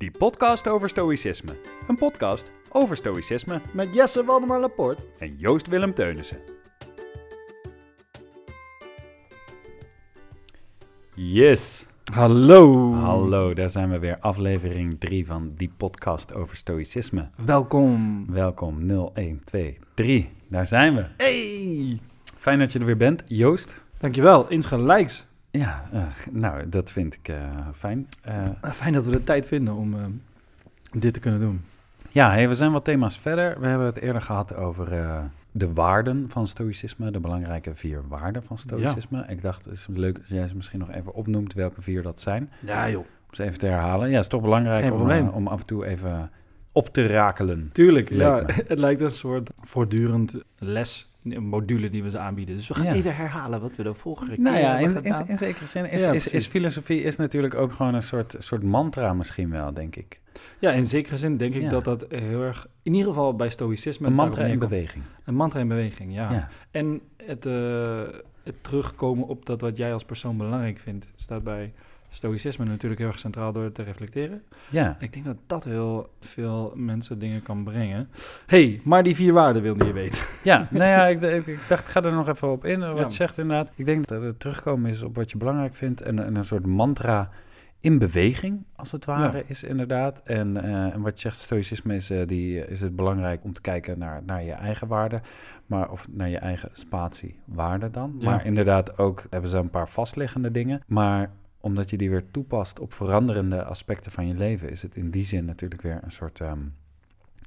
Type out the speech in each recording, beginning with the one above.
Die podcast over stoïcisme. Een podcast over stoïcisme Met Jesse Waldemar Laporte. en Joost Willem Teunissen. Yes. Hallo. Hallo, daar zijn we weer. Aflevering 3 van die podcast over stoïcisme. Welkom. Welkom 0, 1, 2, 3. Daar zijn we. Hey. Fijn dat je er weer bent, Joost. Dankjewel, insgelijks. Ja, eh, nou, dat vind ik eh, fijn. Eh, Eh, Fijn dat we de tijd vinden om dit te kunnen doen. Ja, hey, we zijn wat thema's verder. We hebben het eerder gehad over de waarden van stoïcisme, de belangrijke vier waarden van stoïcisme. Ik dacht, het is leuk als jij ze misschien nog even opnoemt welke vier dat zijn. Ja joh. Om ze even te herhalen. Ja, het is toch belangrijk om, om af en toe even op te rakelen. Tuurlijk, ja. Het lijkt een soort voortdurend les, module die we ze aanbieden. Dus we gaan Ja. even herhalen wat we de vorige keer Nou ja, in, in, zekere zin is, Ja, is, filosofie is natuurlijk ook gewoon een soort, soort mantra misschien wel, denk ik. Ja, in zekere zin denk ik Ja. dat dat heel erg, in ieder geval bij stoïcisme... Een mantra in beweging. Een mantra in beweging, ja. Ja. En het, eh, het terugkomen op dat wat jij als persoon belangrijk vindt, staat bij stoïcisme natuurlijk heel erg centraal door te reflecteren. Ja. Ik denk dat dat heel veel mensen dingen kan brengen. hey, maar die vier waarden wilde je weten. Ja, nou ja, ik, ik, ik dacht, ga er nog even op in, wat Ja. je zegt inderdaad. Ik denk dat het terugkomen is op wat je belangrijk vindt en, en een soort mantra in beweging, als het ware, Ja. is inderdaad. En, eh, en wat je zegt, stoïcisme is, eh, die, is het belangrijk om te kijken naar, naar je eigen waarde, maar, of naar je eigen spatie waarde dan. Ja. Maar inderdaad ook hebben ze een paar vastliggende dingen, maar omdat je die weer toepast op veranderende aspecten van je leven, is het in die zin natuurlijk weer een soort, ehm,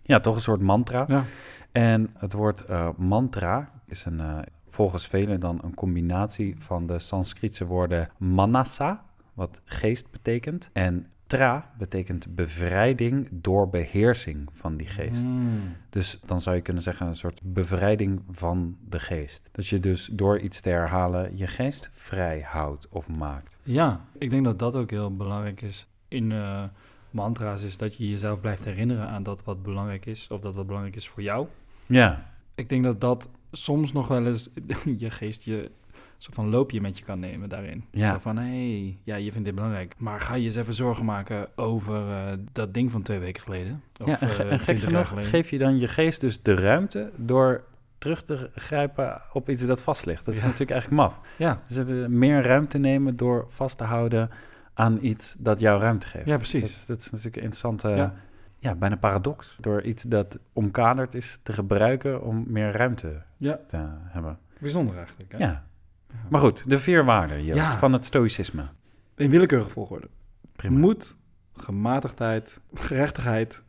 ja, toch een soort mantra. Ja. En het woord eh, mantra is een, eh, volgens velen dan een combinatie van de Sanskrietse woorden manasa, wat geest betekent, en tra betekent bevrijding door beheersing van die geest. Hmm. Dus dan zou je kunnen zeggen een soort bevrijding van de geest. Dat je dus door iets te herhalen je geest vrij houdt of maakt. Ja, ik denk dat dat ook heel belangrijk is in eh, mantra's, is dat je jezelf blijft herinneren aan dat wat belangrijk is, of dat wat belangrijk is voor jou. Ja, Ik denk dat dat soms nog wel eens je geest je soort van loopje met je kan nemen daarin. Ja. Zo van, hé, hey, ja, je vindt dit belangrijk. Maar ga je eens even zorgen maken over eh, dat ding van twee weken geleden? Of ja en, ge- eh, en gek 20 jaar genoeg geleden. geef je dan je geest dus de ruimte door terug te grijpen op iets dat vast ligt. Dat is Ja. natuurlijk eigenlijk maf. Ja, Dus het, eh, meer ruimte nemen door vast te houden aan iets dat jou ruimte geeft. Ja, precies. Dat, is- dat is natuurlijk een interessante, Ja. ja. bijna paradox. Door iets dat omkaderd is te gebruiken om meer ruimte ja, te hebben. bijzonder eigenlijk. Hè? Ja. Maar goed, de vier waarden Joost, Ja. van het stoïcisme. In willekeurige volgorde. Prima. Moed, gematigdheid, gerechtigheid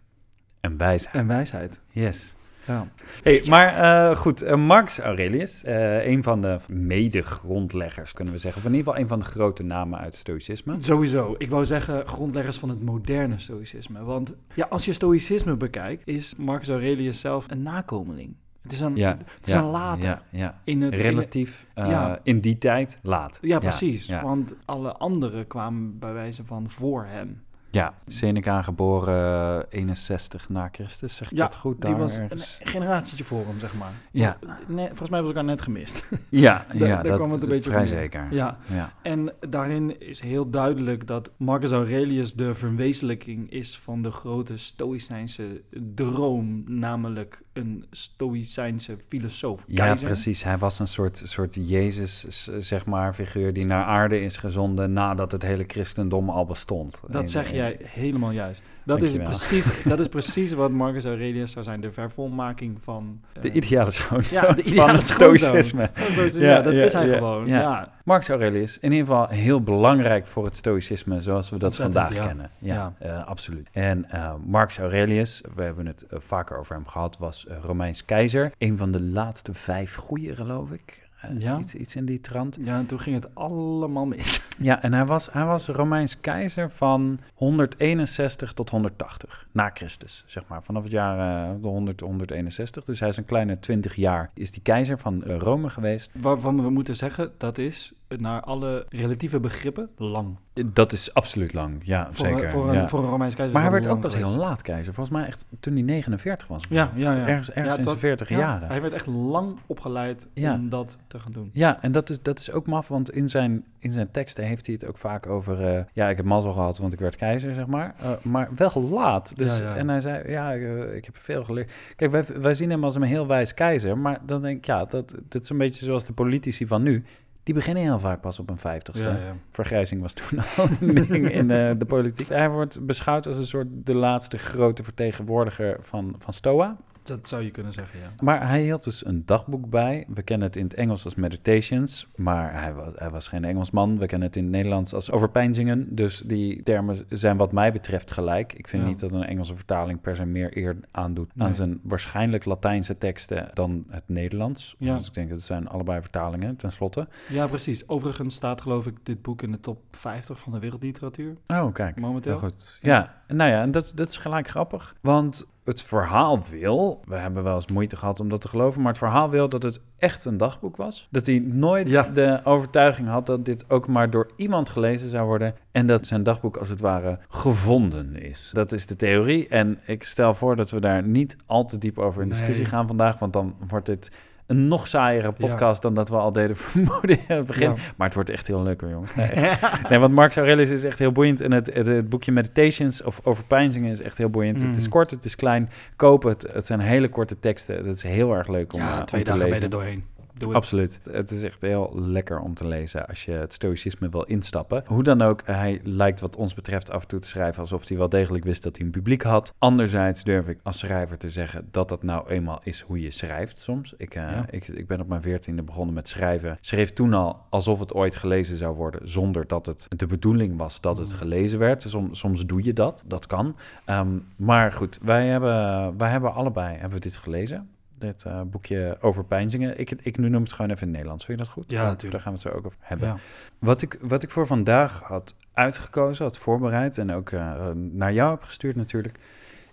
En wijsheid. en wijsheid. Yes. Ja. Hey, maar eh, goed, eh, Marcus Aurelius, eh, een van de mede-grondleggers kunnen we zeggen, of in ieder geval een van de grote namen uit stoïcisme. Sowieso. Ik wou zeggen grondleggers van het moderne stoïcisme. Want ja, als je stoïcisme bekijkt, is Marcus Aurelius zelf een nakomeling. Het is een, Ja, het is ja, een later. Ja. In het, in Relatief eh, ja. in die tijd laat. ja, precies. Want alle anderen kwamen bij wijze van voor hem. ja. Seneca geboren eh, 61 na Christus, zeg ik dat goed? Die daar was ergens? een generatietje voor hem, zeg maar. Ja. Nee, volgens mij hebben ze elkaar net gemist. Ja, Daar- ja daar dat kwam het een beetje vrij zeker. Ja. En daarin is heel duidelijk dat Marcus Aurelius de verwezenlijking is van de grote stoïcijnse droom, namelijk een stoïcijnse filosoof. Ja, keizer. precies. Hij was een soort, soort Jezus, zeg maar, figuur die naar aarde is gezonden nadat het hele christendom al bestond. Dat En- zeg en- jij helemaal juist. Dat is, precies, dat is precies wat Marcus Aurelius zou zijn. De vervolmaking van... eh, De ideale schoonzoon Ja, de ideale van het stoïcisme. ja, Ja, dat ja, is hij gewoon. ja. Marcus Aurelius, in ieder geval heel belangrijk voor het stoïcisme zoals we dat Ontzettend, vandaag kennen. Ja, eh, absoluut. En eh, Marcus Aurelius, we hebben het eh, vaker over hem gehad, was eh, Romeins keizer. Een van de laatste vijf goeie, geloof ik. Eh, Ja. iets, iets in die trant. ja, en toen ging het allemaal mis. Ja, en hij was, hij was Romeins keizer van 161 tot 180 na Christus, zeg maar. Vanaf het jaar eh, de 100, 161. Dus hij is een kleine 20 jaar, is die keizer van Rome geweest. Waarvan we moeten zeggen, dat is naar alle relatieve begrippen lang. Dat is absoluut lang, ja, Voor, zeker. voor, ja. een, voor een Romeins keizer. maar hij werd ook pas heel laat keizer. Volgens mij echt toen hij 49 was. Ja, ja, ja. Ergens, ergens Ja, in zijn 40 ja, jaren. Hij werd echt lang opgeleid Ja. om dat te gaan doen. Ja, en dat is, dat is ook maf, want in zijn, in zijn teksten heeft hij het ook vaak over... eh, ja, ik heb mazzel gehad, want ik werd keizer, zeg maar. Eh, maar wel laat. Dus, Ja, ja. En hij zei, ja, ik, eh, ik heb veel geleerd. Kijk, wij, wij zien hem als een heel wijs keizer. Maar dan denk ik, ja, dat, dat is een beetje zoals de politici van nu. Die beginnen heel vaak pas op een vijftigste. Ja, ja. Vergrijzing was toen al een ding in eh, de politiek. Hij wordt beschouwd als een soort de laatste grote vertegenwoordiger van, van STOA. Dat zou je kunnen zeggen, ja. Maar hij hield dus een dagboek bij. We kennen het in het Engels als Meditations, maar hij was, hij was geen Engelsman. We kennen het in het Nederlands als overpeinzingen. Dus die termen zijn wat mij betreft gelijk. Ik vind Ja. niet dat een Engelse vertaling per se meer eer aandoet Nee. aan zijn waarschijnlijk Latijnse teksten dan het Nederlands. Ja. Dus ik denk dat het zijn allebei vertalingen, tenslotte. Ja, precies. Overigens staat geloof ik dit boek in de top 50 van de wereldliteratuur. Oh, kijk. Momenteel. Heel goed. Ja, nou ja, en dat, dat is gelijk grappig. Want het verhaal wil, we hebben wel eens moeite gehad om dat te geloven, maar het verhaal wil dat het echt een dagboek was. Dat hij nooit Ja. de overtuiging had dat dit ook maar door iemand gelezen zou worden. En dat zijn dagboek als het ware gevonden is. Dat is de theorie. En ik stel voor dat we daar niet al te diep over in discussie Nee. gaan vandaag, want dan wordt dit een nog saaiere podcast dan dat we al deden vermoeden in het begin. Ja. Maar het wordt echt heel leuk hoor, jongens. Nee. Nee, want Marcus Aurelius is echt heel boeiend. En het, het, het boekje Meditations of Overpeinzingen is echt heel boeiend. Het is Mm. kort, het is klein. Koop het. Het zijn hele korte teksten. Het is heel erg leuk om, eh, ja, om twee te dagen ben je lezen. er doorheen. Doe het. Absoluut. Het is echt heel lekker om te lezen als je het stoïcisme wil instappen. Hoe dan ook, hij lijkt wat ons betreft af en toe te schrijven alsof hij wel degelijk wist dat hij een publiek had. Anderzijds durf ik als schrijver te zeggen dat dat nou eenmaal is hoe je schrijft soms. Ik, eh, Ja. ik, ik ben op mijn veertiende begonnen met schrijven. Schreef toen al alsof het ooit gelezen zou worden, zonder dat het de bedoeling was dat het Mm. gelezen werd. Soms, soms doe je dat, dat kan. Ehm, maar goed, wij hebben, wij hebben allebei hebben we dit gelezen. Dit eh, boekje over pijnzingen. Ik, ik nu noem het gewoon even in het Nederlands. Vind je dat goed? Ja, Want natuurlijk. Daar gaan we het zo ook over hebben. Ja. Wat, ik, wat ik voor vandaag had uitgekozen, had voorbereid en ook eh, naar jou heb gestuurd natuurlijk,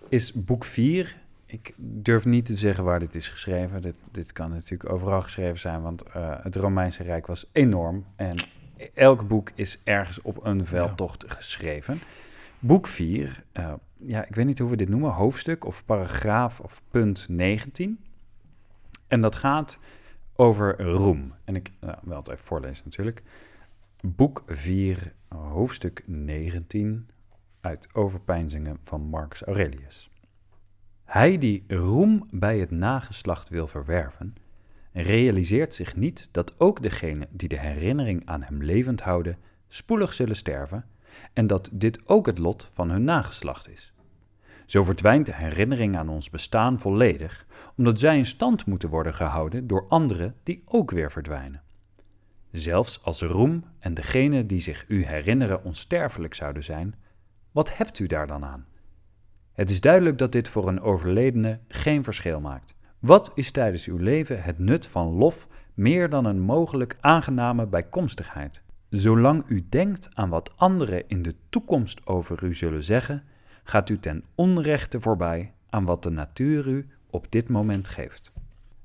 is boek 4. Ik durf niet te zeggen waar dit is geschreven. Dit, dit kan natuurlijk overal geschreven zijn, want eh, het Romeinse Rijk was enorm. En elk boek is ergens op een veldtocht geschreven. Boek 4, eh, ja, ik weet niet hoe we dit noemen, hoofdstuk of paragraaf of punt 19. En dat gaat over roem. En ik wil het even voorlezen natuurlijk. Boek 4, hoofdstuk 19 uit Overpeinzingen van Marcus Aurelius. Hij die roem bij het nageslacht wil verwerven, realiseert zich niet dat ook degenen die de herinnering aan hem levend houden, spoedig zullen sterven en dat dit ook het lot van hun nageslacht is. Zo verdwijnt de herinnering aan ons bestaan volledig, omdat zij in stand moeten worden gehouden door anderen die ook weer verdwijnen. Zelfs als roem en degene die zich u herinneren onsterfelijk zouden zijn, wat hebt u daar dan aan? Het is duidelijk dat dit voor een overledene geen verschil maakt. Wat is tijdens uw leven het nut van lof meer dan een mogelijk aangename bijkomstigheid? Zolang u denkt aan wat anderen in de toekomst over u zullen zeggen, gaat u ten onrechte voorbij aan wat de natuur u op dit moment geeft.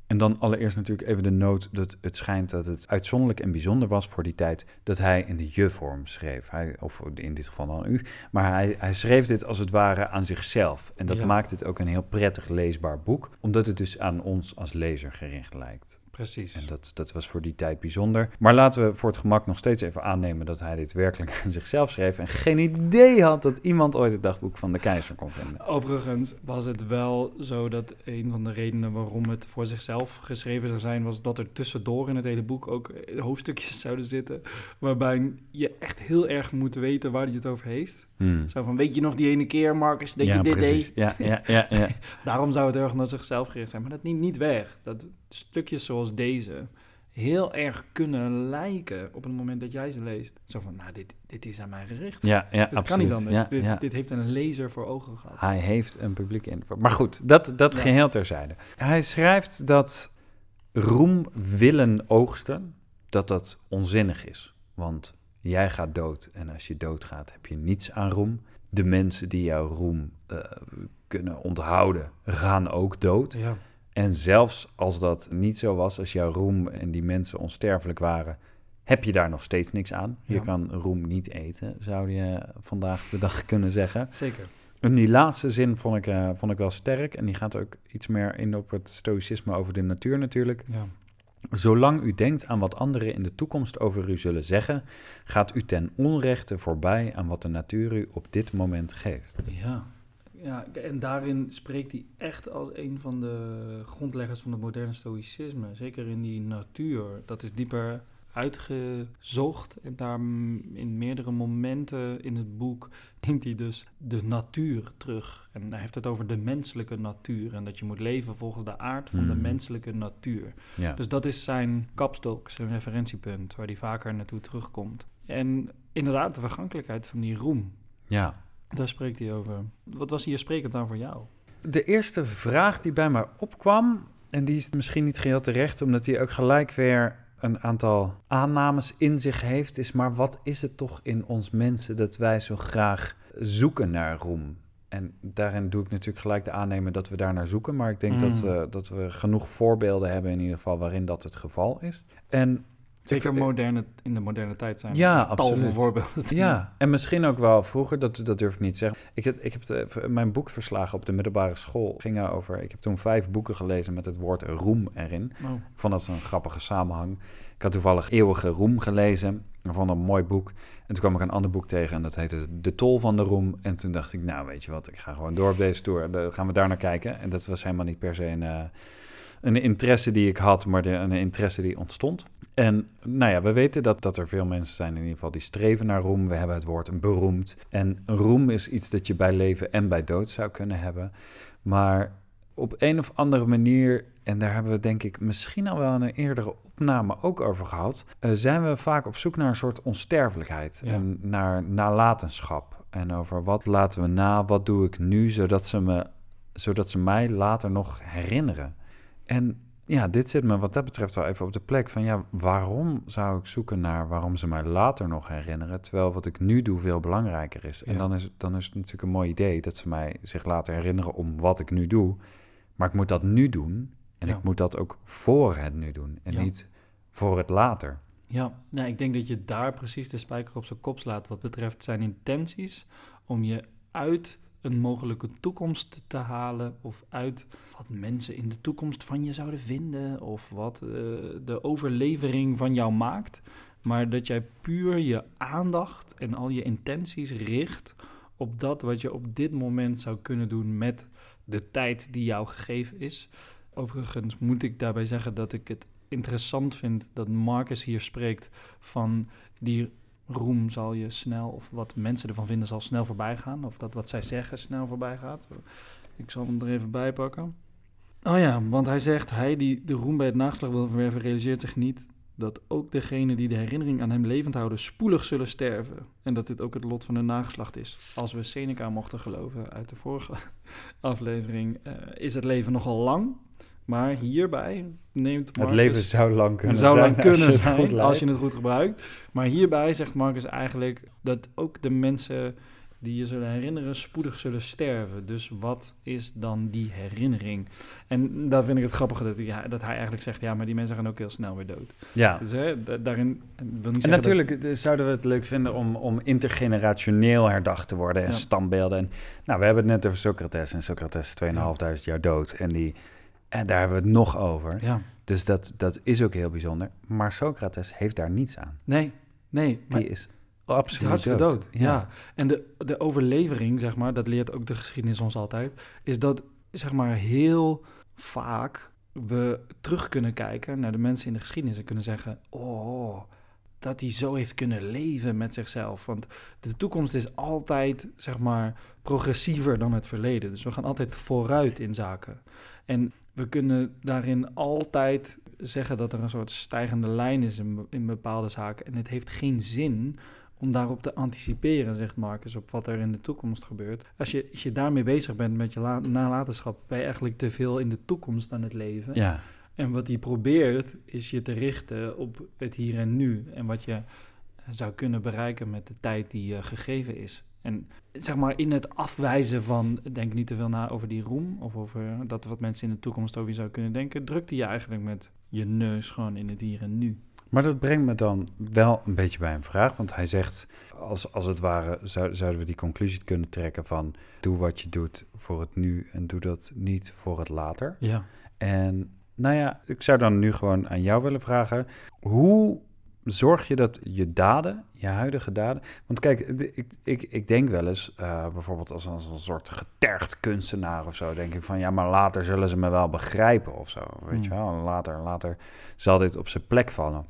En dan allereerst natuurlijk even de noot dat het schijnt dat het uitzonderlijk en bijzonder was voor die tijd dat hij in de je-vorm schreef. Hij, of in dit geval dan u. Maar hij, hij schreef dit als het ware aan zichzelf. En dat Ja. maakt het ook een heel prettig leesbaar boek, omdat het dus aan ons als lezer gericht lijkt. Precies. En dat, dat was voor die tijd bijzonder. Maar laten we voor het gemak nog steeds even aannemen dat hij dit werkelijk aan zichzelf schreef en geen idee had dat iemand ooit het dagboek van de keizer kon vinden. Overigens was het wel zo dat een van de redenen waarom het voor zichzelf geschreven zou zijn, was dat er tussendoor in het hele boek ook eh, hoofdstukjes zouden zitten. Waarbij je echt heel erg moet weten waar hij het over heeft. Hmm. Zo van, weet je nog die ene keer, Marcus, dat ja, je dit precies. deed? Ja, ja, ja, ja. Daarom zou het heel erg naar zichzelf gericht zijn. Maar dat neemt niet weg. Dat stukjes zoals deze heel erg kunnen lijken op het moment dat jij ze leest. Zo van, nou, dit, dit is aan mij gericht. ja, ja kan absoluut. niet anders. Ja, dit, ja. dit heeft een lezer voor ogen gehad. Hij heeft een publiek invloed. Maar goed, dat, dat Ja. geheel terzijde. Hij schrijft dat roem willen oogsten, dat dat onzinnig is. Want jij gaat dood en als je doodgaat heb je niets aan roem. De mensen die jouw roem eh, kunnen onthouden, gaan ook dood. Ja, En zelfs als dat niet zo was, als jouw roem en die mensen onsterfelijk waren, heb je daar nog steeds niks aan. Je kan roem niet eten, zou je vandaag de dag kunnen zeggen. Zeker. En die laatste zin vond ik, eh, vond ik wel sterk. En die gaat ook iets meer in op het stoïcisme over de natuur natuurlijk. Ja. Zolang u denkt aan wat anderen in de toekomst over u zullen zeggen, gaat u ten onrechte voorbij aan wat de natuur u op dit moment geeft. Ja. ja, en daarin spreekt hij echt als een van de grondleggers van het moderne stoïcisme. Zeker in die natuur. Dat is dieper uitgezocht. En daar mm, in meerdere momenten in het boek neemt hij dus de natuur terug. En hij heeft het over de menselijke natuur. En dat je moet leven volgens de aard van de Hmm. menselijke natuur. Ja, Dus dat is zijn kapstok, zijn referentiepunt, waar hij vaker naartoe terugkomt. En inderdaad, de vergankelijkheid van die roem. ja. Daar spreekt hij over. Wat was hier sprekend aan voor jou? De eerste vraag die bij mij opkwam, en die is misschien niet geheel terecht, omdat hij ook gelijk weer een aantal aannames in zich heeft, is maar wat is het toch in ons mensen dat wij zo graag zoeken naar roem? En daarin doe ik natuurlijk gelijk de aannemen dat we daar naar zoeken, maar ik denk Mm. dat, we, dat we genoeg voorbeelden hebben in ieder geval waarin dat het geval is. En Zeker moderne, in de moderne tijd zijn Ja, absoluut. voorbeelden. Ja, en misschien ook wel vroeger, dat, dat durf ik niet te zeggen. Ik heb, ik heb de- mijn boekverslagen op de middelbare school gingen over... Ik heb toen vijf boeken gelezen met het woord roem erin. Oh, Ik vond dat een grappige samenhang. Ik had toevallig Eeuwige Roem gelezen. Ik vond een mooi boek. En toen kwam ik een ander boek tegen en dat heette De Tol van de Roem. En toen dacht ik, nou weet je wat, ik ga gewoon door op deze tour. Dan gaan we daar naar kijken. En dat was helemaal niet per se een, eh, een interesse die ik had, maar de, een interesse die ontstond. En nou ja, we weten dat, dat er veel mensen zijn in ieder geval die streven naar roem. We hebben het woord beroemd. En roem is iets dat je bij leven en bij dood zou kunnen hebben. Maar op een of andere manier, en daar hebben we denk ik misschien al wel in een eerdere opname ook over gehad, eh, zijn we vaak op zoek naar een soort onsterfelijkheid Ja. en naar nalatenschap. En over wat laten we na, wat doe ik nu, zodat ze, me, zodat ze mij later nog herinneren. En ja, dit zit me wat dat betreft wel even op de plek van ja, waarom zou ik zoeken naar waarom ze mij later nog herinneren, terwijl wat ik nu doe veel belangrijker is. En dan is, het- dan is het natuurlijk een mooi idee dat ze mij zich laten herinneren om wat ik nu doe. Maar ik moet dat nu doen en Ja. ik moet dat ook voor het nu doen en Ja. niet voor het later. Ja, nou, ik denk dat je daar precies de spijker op zijn kop slaat wat betreft zijn intenties om je uit een mogelijke toekomst te halen of uit wat mensen in de toekomst van je zouden vinden of wat eh, de overlevering van jou maakt, maar dat jij puur je aandacht en al je intenties richt op dat wat je op dit moment zou kunnen doen met de tijd die jou gegeven is. Overigens moet ik daarbij zeggen dat ik het interessant vind dat Marcus hier spreekt van die roem zal je snel, of wat mensen ervan vinden, zal snel voorbij gaan. Of dat wat zij zeggen snel voorbij gaat. Ik zal hem er even bij pakken. Oh ja, want hij zegt, hij die de roem bij het nageslag wil verwerven, realiseert zich niet dat ook degenen die de herinnering aan hem levend houden, spoedig zullen sterven. En dat dit ook het lot van hun nageslacht is. Als we Seneca mochten geloven uit de vorige aflevering, eh, is het leven nogal lang. Maar hierbij neemt Het Marcus- leven zou lang kunnen zou zijn lang als kunnen je het zijn als je het goed gebruikt. Maar hierbij zegt Marcus eigenlijk dat ook de mensen die je zullen herinneren spoedig zullen sterven. Dus wat is dan die herinnering? En daar vind ik het grappige dat, hij- dat hij eigenlijk zegt, ja, maar die mensen gaan ook heel snel weer dood. Ja, Dus hè, da- daarin wil niet En natuurlijk eh, zouden we het leuk vinden om, om intergenerationeel herdacht te worden en Ja. stambeelden. En, nou, we hebben het net over Socrates en Socrates is 2.500 jaar dood en, die, en daar hebben we het nog over. Ja, Dus dat, dat is ook heel bijzonder. Maar Socrates heeft daar niets aan. nee, nee. Die is absoluut hartstikke dood. dood. Ja. En de, de overlevering, zeg maar, dat leert ook de geschiedenis ons altijd, is dat, zeg maar, heel vaak we terug kunnen kijken naar de mensen in de geschiedenis en kunnen zeggen, oh, dat hij zo heeft kunnen leven met zichzelf. Want de toekomst is altijd, zeg maar, progressiever dan het verleden. Dus we gaan altijd vooruit in zaken. En we kunnen daarin altijd zeggen dat er een soort stijgende lijn is in, in bepaalde zaken. En het heeft geen zin om daarop te anticiperen, zegt Marcus, op wat er in de toekomst gebeurt. Als je, als je daarmee bezig bent met je la- nalatenschap, ben je eigenlijk te veel in de toekomst aan het leven. Ja, En wat hij probeert, is je te richten op het hier en nu. En wat je eh, zou kunnen bereiken met de tijd die je gegeven is. En zeg maar in het afwijzen van, denk niet te veel na over die roem... of over dat wat mensen in de toekomst over je zou kunnen denken... drukte je eigenlijk met je neus gewoon in het hier en nu. Maar dat brengt me dan wel een beetje bij een vraag. Want hij zegt, als, als het ware, zou, zouden we die conclusie kunnen trekken van... doe wat je doet voor het nu en doe dat niet voor het later. Ja. En nou ja, ik zou dan nu gewoon aan jou willen vragen... hoe zorg je dat je daden, je huidige daden... Want kijk, ik, ik, ik denk wel eens, uh, bijvoorbeeld als, als een soort getergd kunstenaar of zo... denk ik van, ja, maar later zullen ze me wel begrijpen of zo. Weet je wel, later, later zal dit op zijn plek vallen.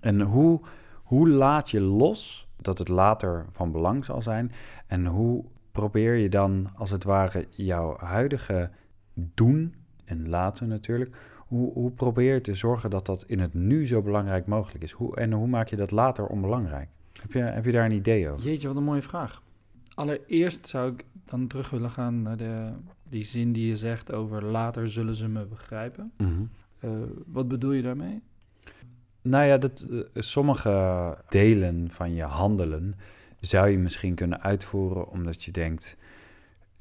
En hoe, hoe laat je los dat het later van belang zal zijn? En hoe probeer je dan, als het ware, jouw huidige doen en laten natuurlijk... Hoe, hoe probeer je te zorgen dat dat in het nu zo belangrijk mogelijk is? Hoe, en hoe maak je dat later onbelangrijk? Heb je, heb je daar een idee over? Jeetje, wat een mooie vraag. Allereerst zou ik dan terug willen gaan naar de, die zin die je zegt over later zullen ze me begrijpen. Mm uh, wat bedoel je daarmee? Nou ja, dat, uh, sommige delen van je handelen zou je misschien kunnen uitvoeren omdat je denkt,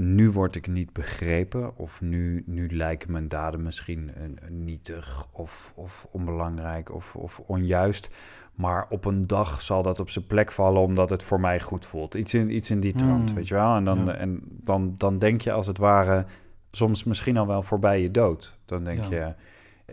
nu word ik niet begrepen of nu, nu lijken mijn daden misschien uh, nietig of, of onbelangrijk of, of onjuist. Maar op een dag zal dat op zijn plek vallen omdat het voor mij goed voelt. Iets in, iets in die trant, Hmm. weet je wel. En, dan, Ja. en dan, dan denk je als het ware soms misschien al wel voorbij je dood. Dan denk Ja. je,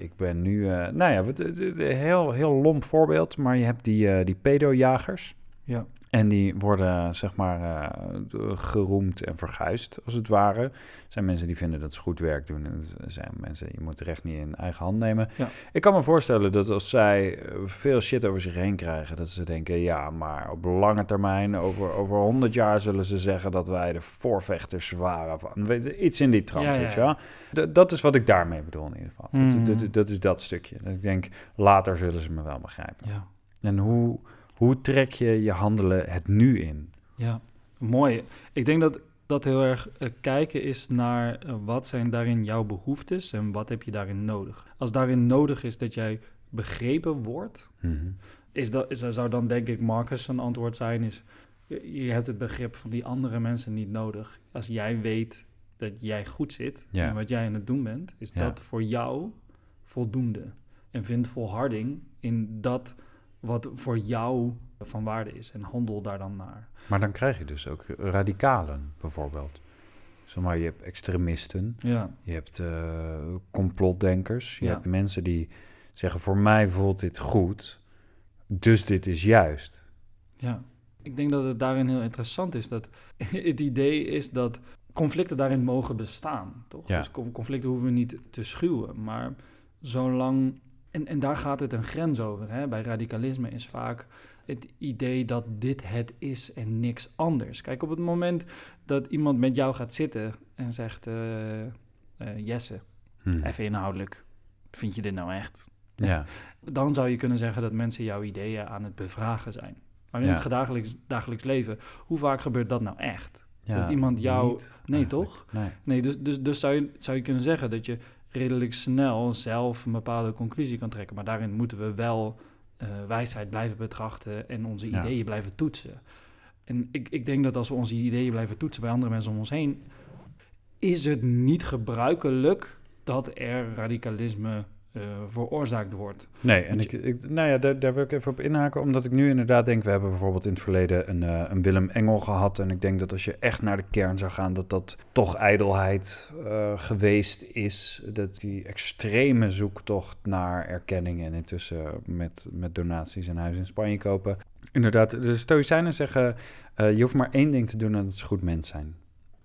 ik ben nu... eh, nou ja, heel, heel lomp voorbeeld, maar je hebt die, eh die pedojagers. Ja. En die worden, zeg maar, eh, geroemd en verguisd, als het ware. Er zijn mensen die vinden dat ze goed werk doen. En er zijn mensen, je moet het recht niet in eigen hand nemen. Ja. Ik kan me voorstellen dat als zij eh, veel shit over zich heen krijgen... dat ze denken, ja, maar op lange termijn, over, over 100 jaar... zullen ze zeggen dat wij de voorvechters waren. Van, weet, iets in die trant, Ja, weet dat is wat ik daarmee bedoel in ieder geval. Dat, dat, dat is dat stukje. Dat ik denk, later zullen ze me wel begrijpen. Ja. En hoe, hoe trek je je handelen het nu in? Ja, mooi. Ik denk dat dat heel erg eh, kijken is naar eh, wat zijn daarin jouw behoeftes en wat heb je daarin nodig. Als daarin nodig is dat jij begrepen wordt, Mhm. is dat, is, zou dan denk ik Marcus een antwoord zijn is, je, je hebt het begrip van die andere mensen niet nodig. Als jij weet dat jij goed zit Ja. en wat jij aan het doen bent, is Ja. dat voor jou voldoende. En vind volharding in dat wat voor jou van waarde is en handel daar dan naar. Maar dan krijg je dus ook radicalen, bijvoorbeeld. Zeg maar, je hebt extremisten, Ja, je hebt eh, complotdenkers, je Ja. hebt mensen die zeggen: voor mij voelt dit goed, dus dit is juist. ja. Ik denk dat het daarin heel interessant is dat het idee is dat conflicten daarin mogen bestaan, toch? Ja. Dus con- conflicten hoeven we niet te schuwen, maar zolang... En, en daar gaat het een grens over. Hè? Bij radicalisme is vaak het idee dat dit het is en niks anders. Kijk, op het moment dat iemand met jou gaat zitten en zegt... eh, Jesse, Hm. even inhoudelijk, vind je dit nou echt? Ja, dan zou je kunnen zeggen dat mensen jouw ideeën aan het bevragen zijn. Maar in Ja. het dagelijks, dagelijks leven, hoe vaak gebeurt dat nou echt? ja, Dat iemand jou- niet Nee, toch? Nee. Nee, dus, dus, dus zou, je, zou je kunnen zeggen dat je redelijk snel zelf een bepaalde conclusie kan trekken. Maar daarin moeten we wel eh, wijsheid blijven betrachten en onze Ja. ideeën blijven toetsen. En ik, ik denk dat als we onze ideeën blijven toetsen bij andere mensen om ons heen, is het niet gebruikelijk dat er radicalisme eh, veroorzaakt wordt. Nee, en ik, ik, nou ja, daar, daar wil ik even op inhaken, omdat ik nu inderdaad denk, we hebben bijvoorbeeld in het verleden een, eh, een Willem Engel gehad. En ik denk dat als je echt naar de kern zou gaan, dat dat toch ijdelheid eh, geweest is. Dat die extreme zoektocht naar erkenning en intussen met, met donaties een huis in Spanje kopen. Inderdaad, de Stoïcijnen zeggen, je hoeft maar één ding te doen en dat is goed mens zijn.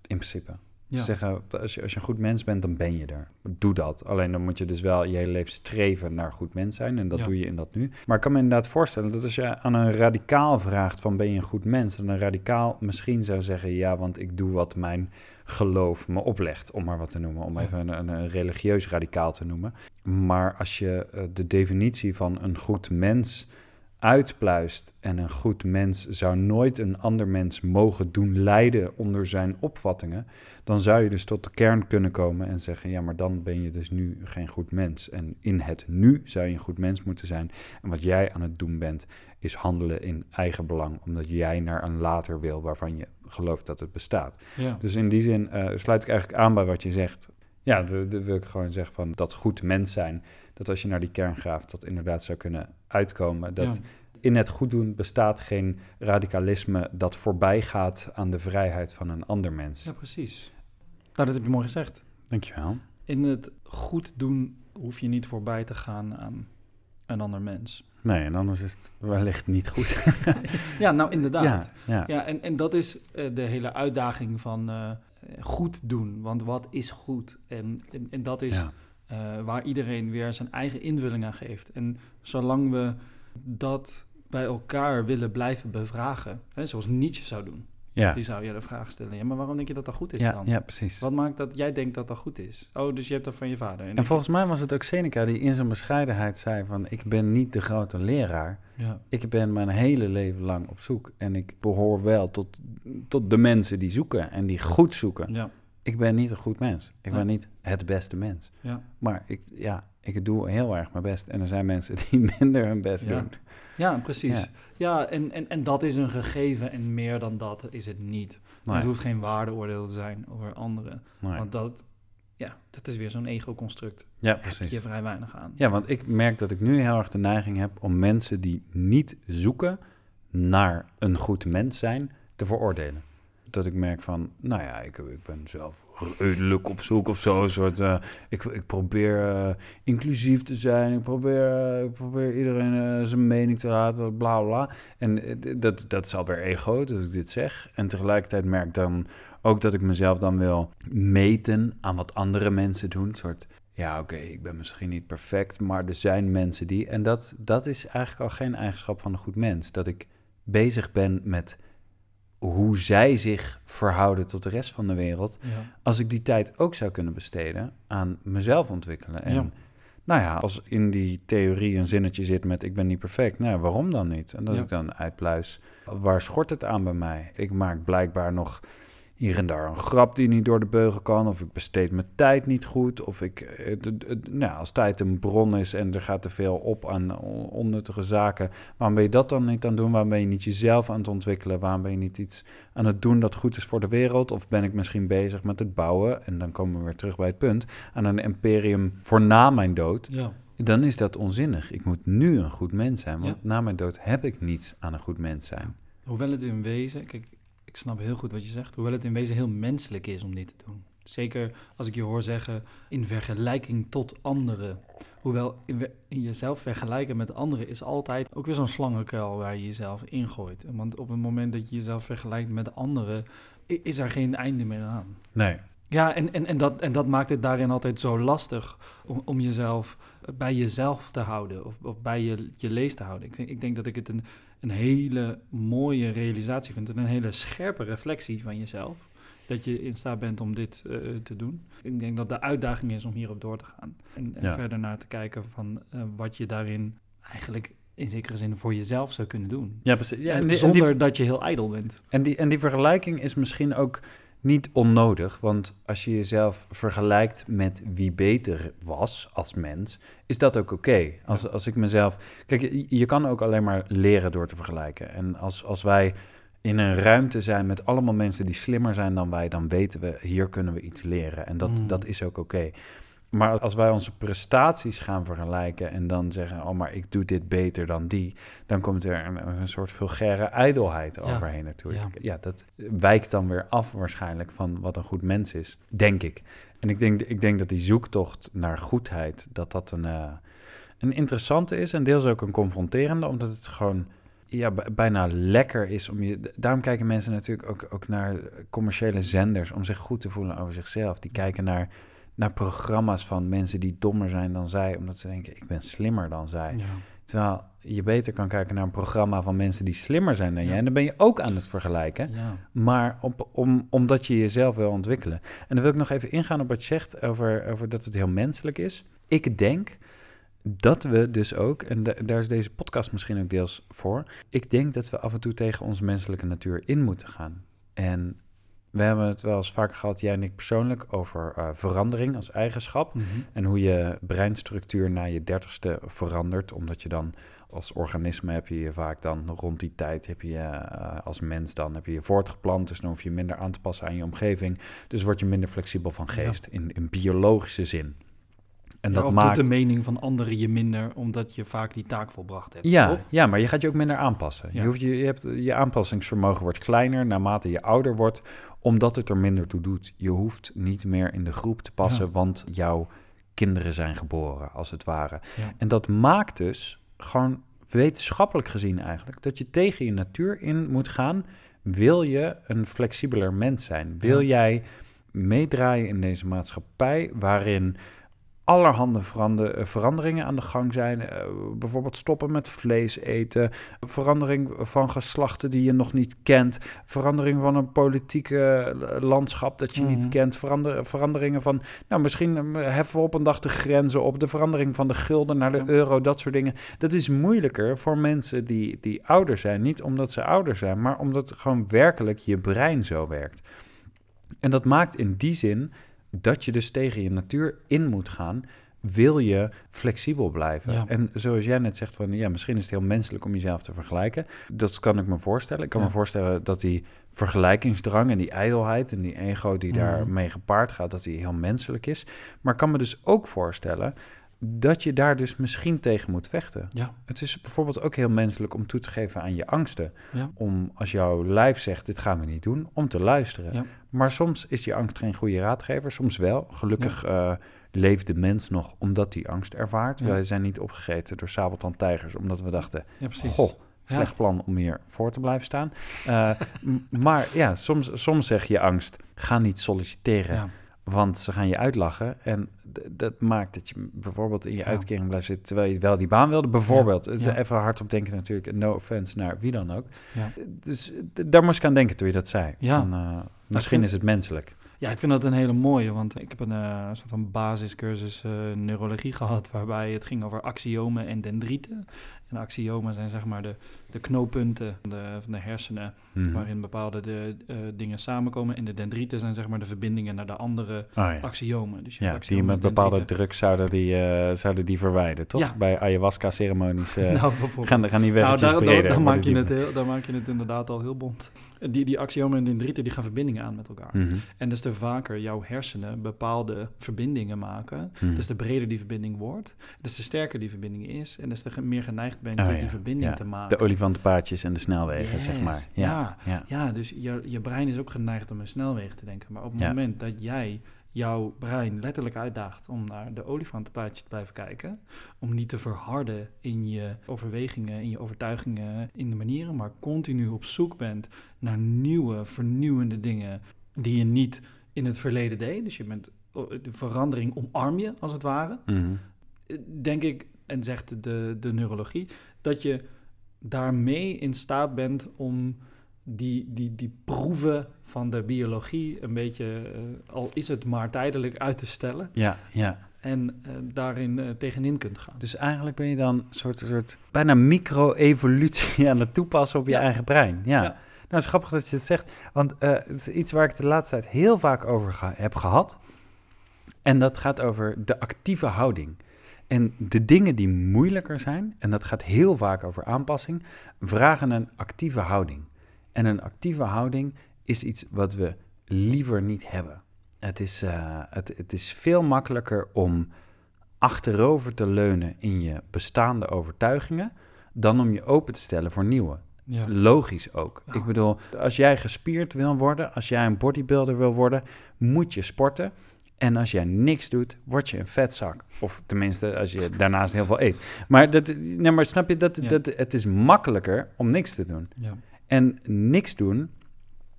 In principe. Ja. Ze zeggen, als je, als je een goed mens bent, dan ben je er. Doe dat. Alleen dan moet je dus wel je hele leven streven naar goed mens zijn. En dat Ja. doe je in dat nu. Maar ik kan me inderdaad voorstellen dat als je aan een radicaal vraagt van ben je een goed mens, dan een radicaal misschien zou zeggen ja, want ik doe wat mijn geloof me oplegt, om maar wat te noemen, om even een, een, een religieus radicaal te noemen. Maar als je eh, de definitie van een goed mens uitpluist en een goed mens zou nooit een ander mens mogen doen lijden onder zijn opvattingen, dan zou je dus tot de kern kunnen komen en zeggen, ja, maar dan ben je dus nu geen goed mens. En in het nu zou je een goed mens moeten zijn. En wat jij aan het doen bent, is handelen in eigen belang, omdat jij naar een later wil waarvan je gelooft dat het bestaat. Ja. Dus in die zin eh, sluit ik eigenlijk aan bij wat je zegt. Ja, wil ik gewoon zeggen van dat goed mens zijn. Dat als je naar die kern graaft, dat inderdaad zou kunnen uitkomen. Dat Ja. in het goed doen bestaat geen radicalisme dat voorbij gaat aan de vrijheid van een ander mens. Ja, precies. Nou, dat heb je mooi gezegd. Dankjewel. In het goed doen hoef je niet voorbij te gaan aan een ander mens. Nee, en anders is het wellicht niet goed. Ja, nou inderdaad. ja, Ja, ja. en, en dat is eh, de hele uitdaging van eh, goed doen. Want wat is goed? En, en, en dat is ja. Eh, waar iedereen weer zijn eigen invulling aan geeft. En zolang we dat bij elkaar willen blijven bevragen, hè, zoals Nietzsche zou doen, Ja. die zou je de vraag stellen: ja, maar waarom denk je dat dat goed is Ja, dan? ja, precies. Wat maakt dat jij denkt dat dat goed is? Oh, dus je hebt dat van je vader. En volgens mij was het ook Seneca die in zijn bescheidenheid zei van... ik ben niet de grote leraar. ja, Ik ben mijn hele leven lang op zoek. En ik behoor wel tot, tot de mensen die zoeken en die goed zoeken. ja, Ik ben niet een goed mens. Ik Nee. ben niet het beste mens. ja. Maar ik, ja, ik doe heel erg mijn best. En er zijn mensen die minder hun best Ja. doen. Ja, precies. Ja. Ja, en, en, en dat is een gegeven en meer dan dat is het niet. Nee, Het hoeft geen waardeoordeel te zijn over anderen. nee. Want dat, ja, dat is weer zo'n ego-construct. Ja, Daar heb precies. je vrij weinig aan. Ja, want ik merk dat ik nu heel erg de neiging heb om mensen die niet zoeken naar een goed mens zijn, te veroordelen. Dat ik merk van, nou ja, ik, ik ben zelf redelijk op zoek of zo. Een soort, eh, ik, ik probeer eh, inclusief te zijn. Ik probeer, eh, ik probeer iedereen zijn mening te laten, bla bla. En dat, dat is alweer ego, dat ik dit zeg. En tegelijkertijd merk dan ook dat ik mezelf dan wil meten aan wat andere mensen doen. Een soort, ja, oké, ik ben misschien niet perfect, maar er zijn mensen die. En dat, dat is eigenlijk al geen eigenschap van een goed mens. Dat ik bezig ben met hoe zij zich verhouden tot de rest van de wereld. Ja. Als ik die tijd ook zou kunnen besteden aan mezelf ontwikkelen. En Ja. nou ja, als in die theorie een zinnetje zit met ik ben niet perfect, nou waarom dan niet? En als Ja. ik dan uitpluis, waar schort het aan bij mij? Ik maak blijkbaar nog hier en daar een grap die niet door de beugel kan, of ik besteed mijn tijd niet goed, of ik, eh, nou, als tijd een bron is en er gaat te veel op aan on- onnuttige zaken, waarom ben je dat dan niet aan het doen? Waarom ben je niet jezelf aan het ontwikkelen? Waarom ben je niet iets aan het doen dat goed is voor de wereld? Of ben ik misschien bezig met het bouwen, en dan komen we weer terug bij het punt, aan een imperium voor na mijn dood? ja. Dan is dat onzinnig. Ik moet nu een goed mens zijn, want Ja. na mijn dood heb ik niets aan een goed mens zijn. Hoewel het in wezen, kijk, ik snap heel goed wat je zegt, hoewel het in wezen heel menselijk is om dit te doen. Zeker als ik je hoor zeggen in vergelijking tot anderen. Hoewel in, we- in jezelf vergelijken met anderen is altijd ook weer zo'n slangenkuil waar je jezelf ingooit. Want op het moment dat je jezelf vergelijkt met anderen, is er geen einde meer aan. Nee. Ja, en, en, en, dat, en dat maakt het daarin altijd zo lastig om, om jezelf bij jezelf te houden of, of bij je, je lees te houden. Ik denk, ik denk dat ik het een, een hele mooie realisatie vind en een hele scherpe reflectie van jezelf. Dat je in staat bent om dit eh, te doen. Ik denk dat de uitdaging is om hierop door te gaan. En, en Ja. verder naar te kijken van eh, wat je daarin eigenlijk in zekere zin voor jezelf zou kunnen doen. Ja, precies. Ja, En en, die, en, zonder die, dat je heel ijdel bent. en, die, en die vergelijking is misschien ook niet onnodig. Want als je jezelf vergelijkt met wie beter was als mens, is dat ook oké. Als, als ik mezelf. Kijk, je, je kan ook alleen maar leren door te vergelijken. En als, als wij in een ruimte zijn met allemaal mensen die slimmer zijn dan wij, dan weten we, hier kunnen we iets leren. En dat, Mm. dat is ook oké. Maar als wij onze prestaties gaan vergelijken en dan zeggen, oh, maar ik doe dit beter dan die, dan komt er een, een soort vulgaire ijdelheid Ja. overheen natuurlijk. Ja. Ja. dat wijkt dan weer af waarschijnlijk van wat een goed mens is, denk ik. En ik denk, ik denk dat die zoektocht naar goedheid, dat dat een, eh, een interessante is en deels ook een confronterende, omdat het gewoon ja, bijna lekker is om je. Daarom kijken mensen natuurlijk ook, ook naar commerciële zenders om zich goed te voelen over zichzelf. Die kijken naar, naar programma's van mensen die dommer zijn dan zij, omdat ze denken: ik ben slimmer dan zij. Ja. Terwijl je beter kan kijken naar een programma van mensen die slimmer zijn dan Ja. jij. En dan ben je ook aan het vergelijken. Ja. Maar op, om, omdat je jezelf wil ontwikkelen. En dan wil ik nog even ingaan op wat je zegt over, over dat het heel menselijk is. Ik denk dat we dus ook, en da- daar is deze podcast misschien ook deels voor. Ik denk dat we af en toe tegen onze menselijke natuur in moeten gaan. En we hebben het wel eens vaker gehad, jij en ik persoonlijk, over eh, verandering als eigenschap. Mhm. En hoe je breinstructuur na je dertigste verandert, omdat je dan Als organisme heb je je vaak dan rond die tijd, heb je eh, als mens dan, heb je je voortgeplant. Dus dan hoef je minder aan te passen aan je omgeving. Dus word je minder flexibel van geest in, in biologische zin. En dat maakt... doet de mening van anderen je minder, omdat je vaak die taak volbracht hebt. Ja, ja maar je gaat je ook minder aanpassen. Je, hoeft, je, je, hebt, je aanpassingsvermogen wordt kleiner naarmate je ouder wordt, omdat het er minder toe doet. Je hoeft niet meer in de groep te passen, want jouw kinderen zijn geboren, als het ware. En dat maakt dus gewoon wetenschappelijk gezien eigenlijk dat je tegen je natuur in moet gaan. Wil je een flexibeler mens zijn? Wil jij meedraaien in deze maatschappij waarin allerhande verander, veranderingen aan de gang zijn. Uh, bijvoorbeeld stoppen met vlees eten, verandering van geslachten die je nog niet kent, verandering van een politieke landschap dat je niet mhm. kent, verander, veranderingen van, nou misschien eh, heffen we op een dag de grenzen op, de verandering van de gulden naar de euro, dat soort dingen. Dat is moeilijker voor mensen die, die ouder zijn, niet omdat ze ouder zijn, maar omdat gewoon werkelijk je brein zo werkt. En dat maakt in die zin dat je dus tegen je natuur in moet gaan, wil je flexibel blijven. En zoals jij net zegt, van ja, misschien is het heel menselijk om jezelf te vergelijken. Dat kan ik me voorstellen. Ik kan me voorstellen dat die vergelijkingsdrang en die ijdelheid en die ego die mm. daarmee gepaard gaat, dat die heel menselijk is. Maar ik kan me dus ook voorstellen dat je daar dus misschien tegen moet vechten. Ja. Het is bijvoorbeeld ook heel menselijk om toe te geven aan je angsten. Ja. Om als jouw lijf zegt, dit gaan we niet doen, om te luisteren. Ja. Maar soms is je angst geen goede raadgever, soms wel. Gelukkig uh, leeft de mens nog omdat die angst ervaart. Wij zijn niet opgegeten door sabeltandtijgers, omdat we dachten, ja, precies. goh, slecht plan om hier voor te blijven staan. Uh, maar ja, soms, soms zeg je angst, ga niet solliciteren. Want ze gaan je uitlachen. En dat maakt dat je bijvoorbeeld in je uitkering blijft zitten terwijl je wel die baan wilde. Bijvoorbeeld. Ja. Ja. Even hardop denken natuurlijk. No offense naar wie dan ook. Ja. Dus daar moest ik aan denken toen je dat zei. Ja. Van, uh, misschien is het menselijk. Ja, ik vind dat een hele mooie, want ik heb een uh, soort van basiscursus uh, neurologie gehad, waarbij het ging over axiomen en dendrieten. En axiomen zijn zeg maar de, de knooppunten van de, van de hersenen, mhm. waarin bepaalde de, uh, dingen samenkomen. En de dendrieten zijn zeg maar de verbindingen naar de andere oh, axiomen. Dus ja, die met bepaalde druk zouden die, zouden die verwijden, toch? Ja. Bij ayahuasca-ceremonies nou, gaan, gaan die weggetjes nou, daar, breder. Dan, maak je het heel, dan maak je het inderdaad al heel bond. Die, die axiomen en dendrieten die gaan verbindingen aan met elkaar. Mm -hmm. En dus te vaker jouw hersenen bepaalde verbindingen maken, mm dus de breder die verbinding wordt, dus te sterker die verbinding is en dus te meer geneigd ben je oh, die verbinding te maken. De olifantenpaadjes en de snelwegen, zeg maar. Ja, ja, ja. dus je, je brein is ook geneigd om een snelwegen te denken. Maar op het moment dat jij jouw brein letterlijk uitdaagt om naar de olifantenpaadjes te blijven kijken, om niet te verharden in je overwegingen, in je overtuigingen, in de manieren, maar continu op zoek bent naar nieuwe, vernieuwende dingen die je niet in het verleden deed. Dus je bent de verandering omarm je, als het ware. Mhm. Denk ik, en zegt de, de neurologie, dat je daarmee in staat bent om die, die, die proeven van de biologie een beetje, uh, al is het maar tijdelijk, uit te stellen. Ja, ja. En uh, daarin uh, tegenin kunt gaan. Dus eigenlijk ben je dan een soort, soort bijna micro-evolutie aan het toepassen op je eigen brein. Ja. ja. Nou, is grappig dat je het zegt, want het is iets waar ik de laatste tijd heel vaak over heb gehad. En dat gaat over de actieve houding. En de dingen die moeilijker zijn, en dat gaat heel vaak over aanpassing, vragen een actieve houding. En een actieve houding is iets wat we liever niet hebben. Het is, uh, het, het is veel makkelijker om achterover te leunen in je bestaande overtuigingen dan om je open te stellen voor nieuwe. Ja. Logisch ook. Ik bedoel, als jij gespierd wil worden, als jij een bodybuilder wil worden, moet je sporten. En als jij niks doet, word je een vetzak. Of tenminste, als je daarnaast heel veel eet. Maar, dat, nee, maar snap je, dat, dat, het is makkelijker om niks te doen. En niks doen.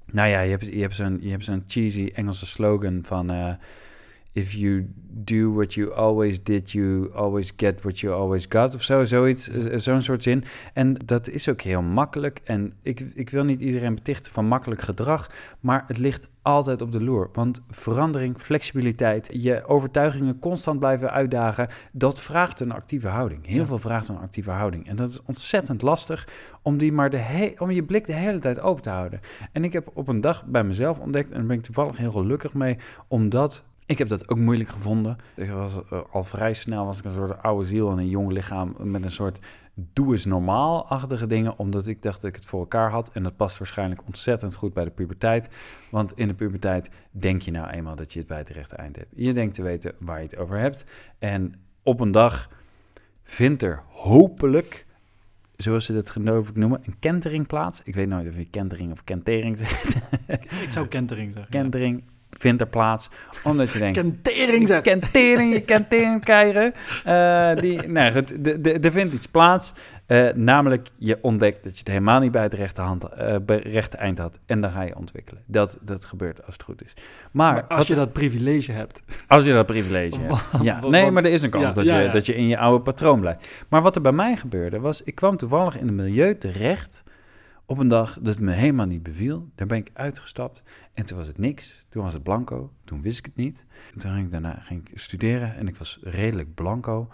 Nou ja, je hebt, je hebt zo'n zo'n cheesy Engelse slogan van... Uh, if you do what you always did, you always get what you always got. Of zo, zoiets, zo'n soort zin. En dat is ook heel makkelijk. En ik, ik wil niet iedereen betichten van makkelijk gedrag, maar het ligt altijd op de loer. Want verandering, flexibiliteit, je overtuigingen constant blijven uitdagen, dat vraagt een actieve houding. Heel veel vraagt een actieve houding. En dat is ontzettend lastig om, die maar de om je blik de hele tijd open te houden. En ik heb op een dag bij mezelf ontdekt, en daar ben ik toevallig heel gelukkig mee, om dat Ik heb dat ook moeilijk gevonden. Ik was eh, al vrij snel was ik een soort oude ziel en een jong lichaam met een soort doe eens normaal-achtige dingen, omdat ik dacht dat ik het voor elkaar had. En dat past waarschijnlijk ontzettend goed bij de puberteit. Want in de puberteit denk je nou eenmaal dat je het bij het rechte eind hebt. Je denkt te weten waar je het over hebt. En op een dag vindt er hopelijk, zoals ze dat geloof ik noemen, een kentering plaats. Ik weet nooit of je kentering of kentering zegt. Ik zou kentering zeggen. ja. Vindt er plaats, omdat je denkt... Kentering zeggen. Kentering, je kentering krijgen. Eh, die, nou goed, de- de- er vindt iets plaats. eh, namelijk, je ontdekt dat je het helemaal niet bij het rechte, hand, eh, het rechte eind had. En dan ga je ontwikkelen. Dat, dat gebeurt als het goed is. Maar, Maar als wat- je dat privilege hebt. als je dat privilege hebt. Ja, nee, maar er is een kans Ja, dat, ja, je, ja. dat je in je oude patroon blijft. Maar wat er bij mij gebeurde was, ik kwam toevallig in een milieu terecht op een dag dat het me helemaal niet beviel. Daar ben ik uitgestapt en toen was het niks. Toen was het blanco, toen wist ik het niet. En toen ging ik daarna ging ik studeren en ik was redelijk blanco.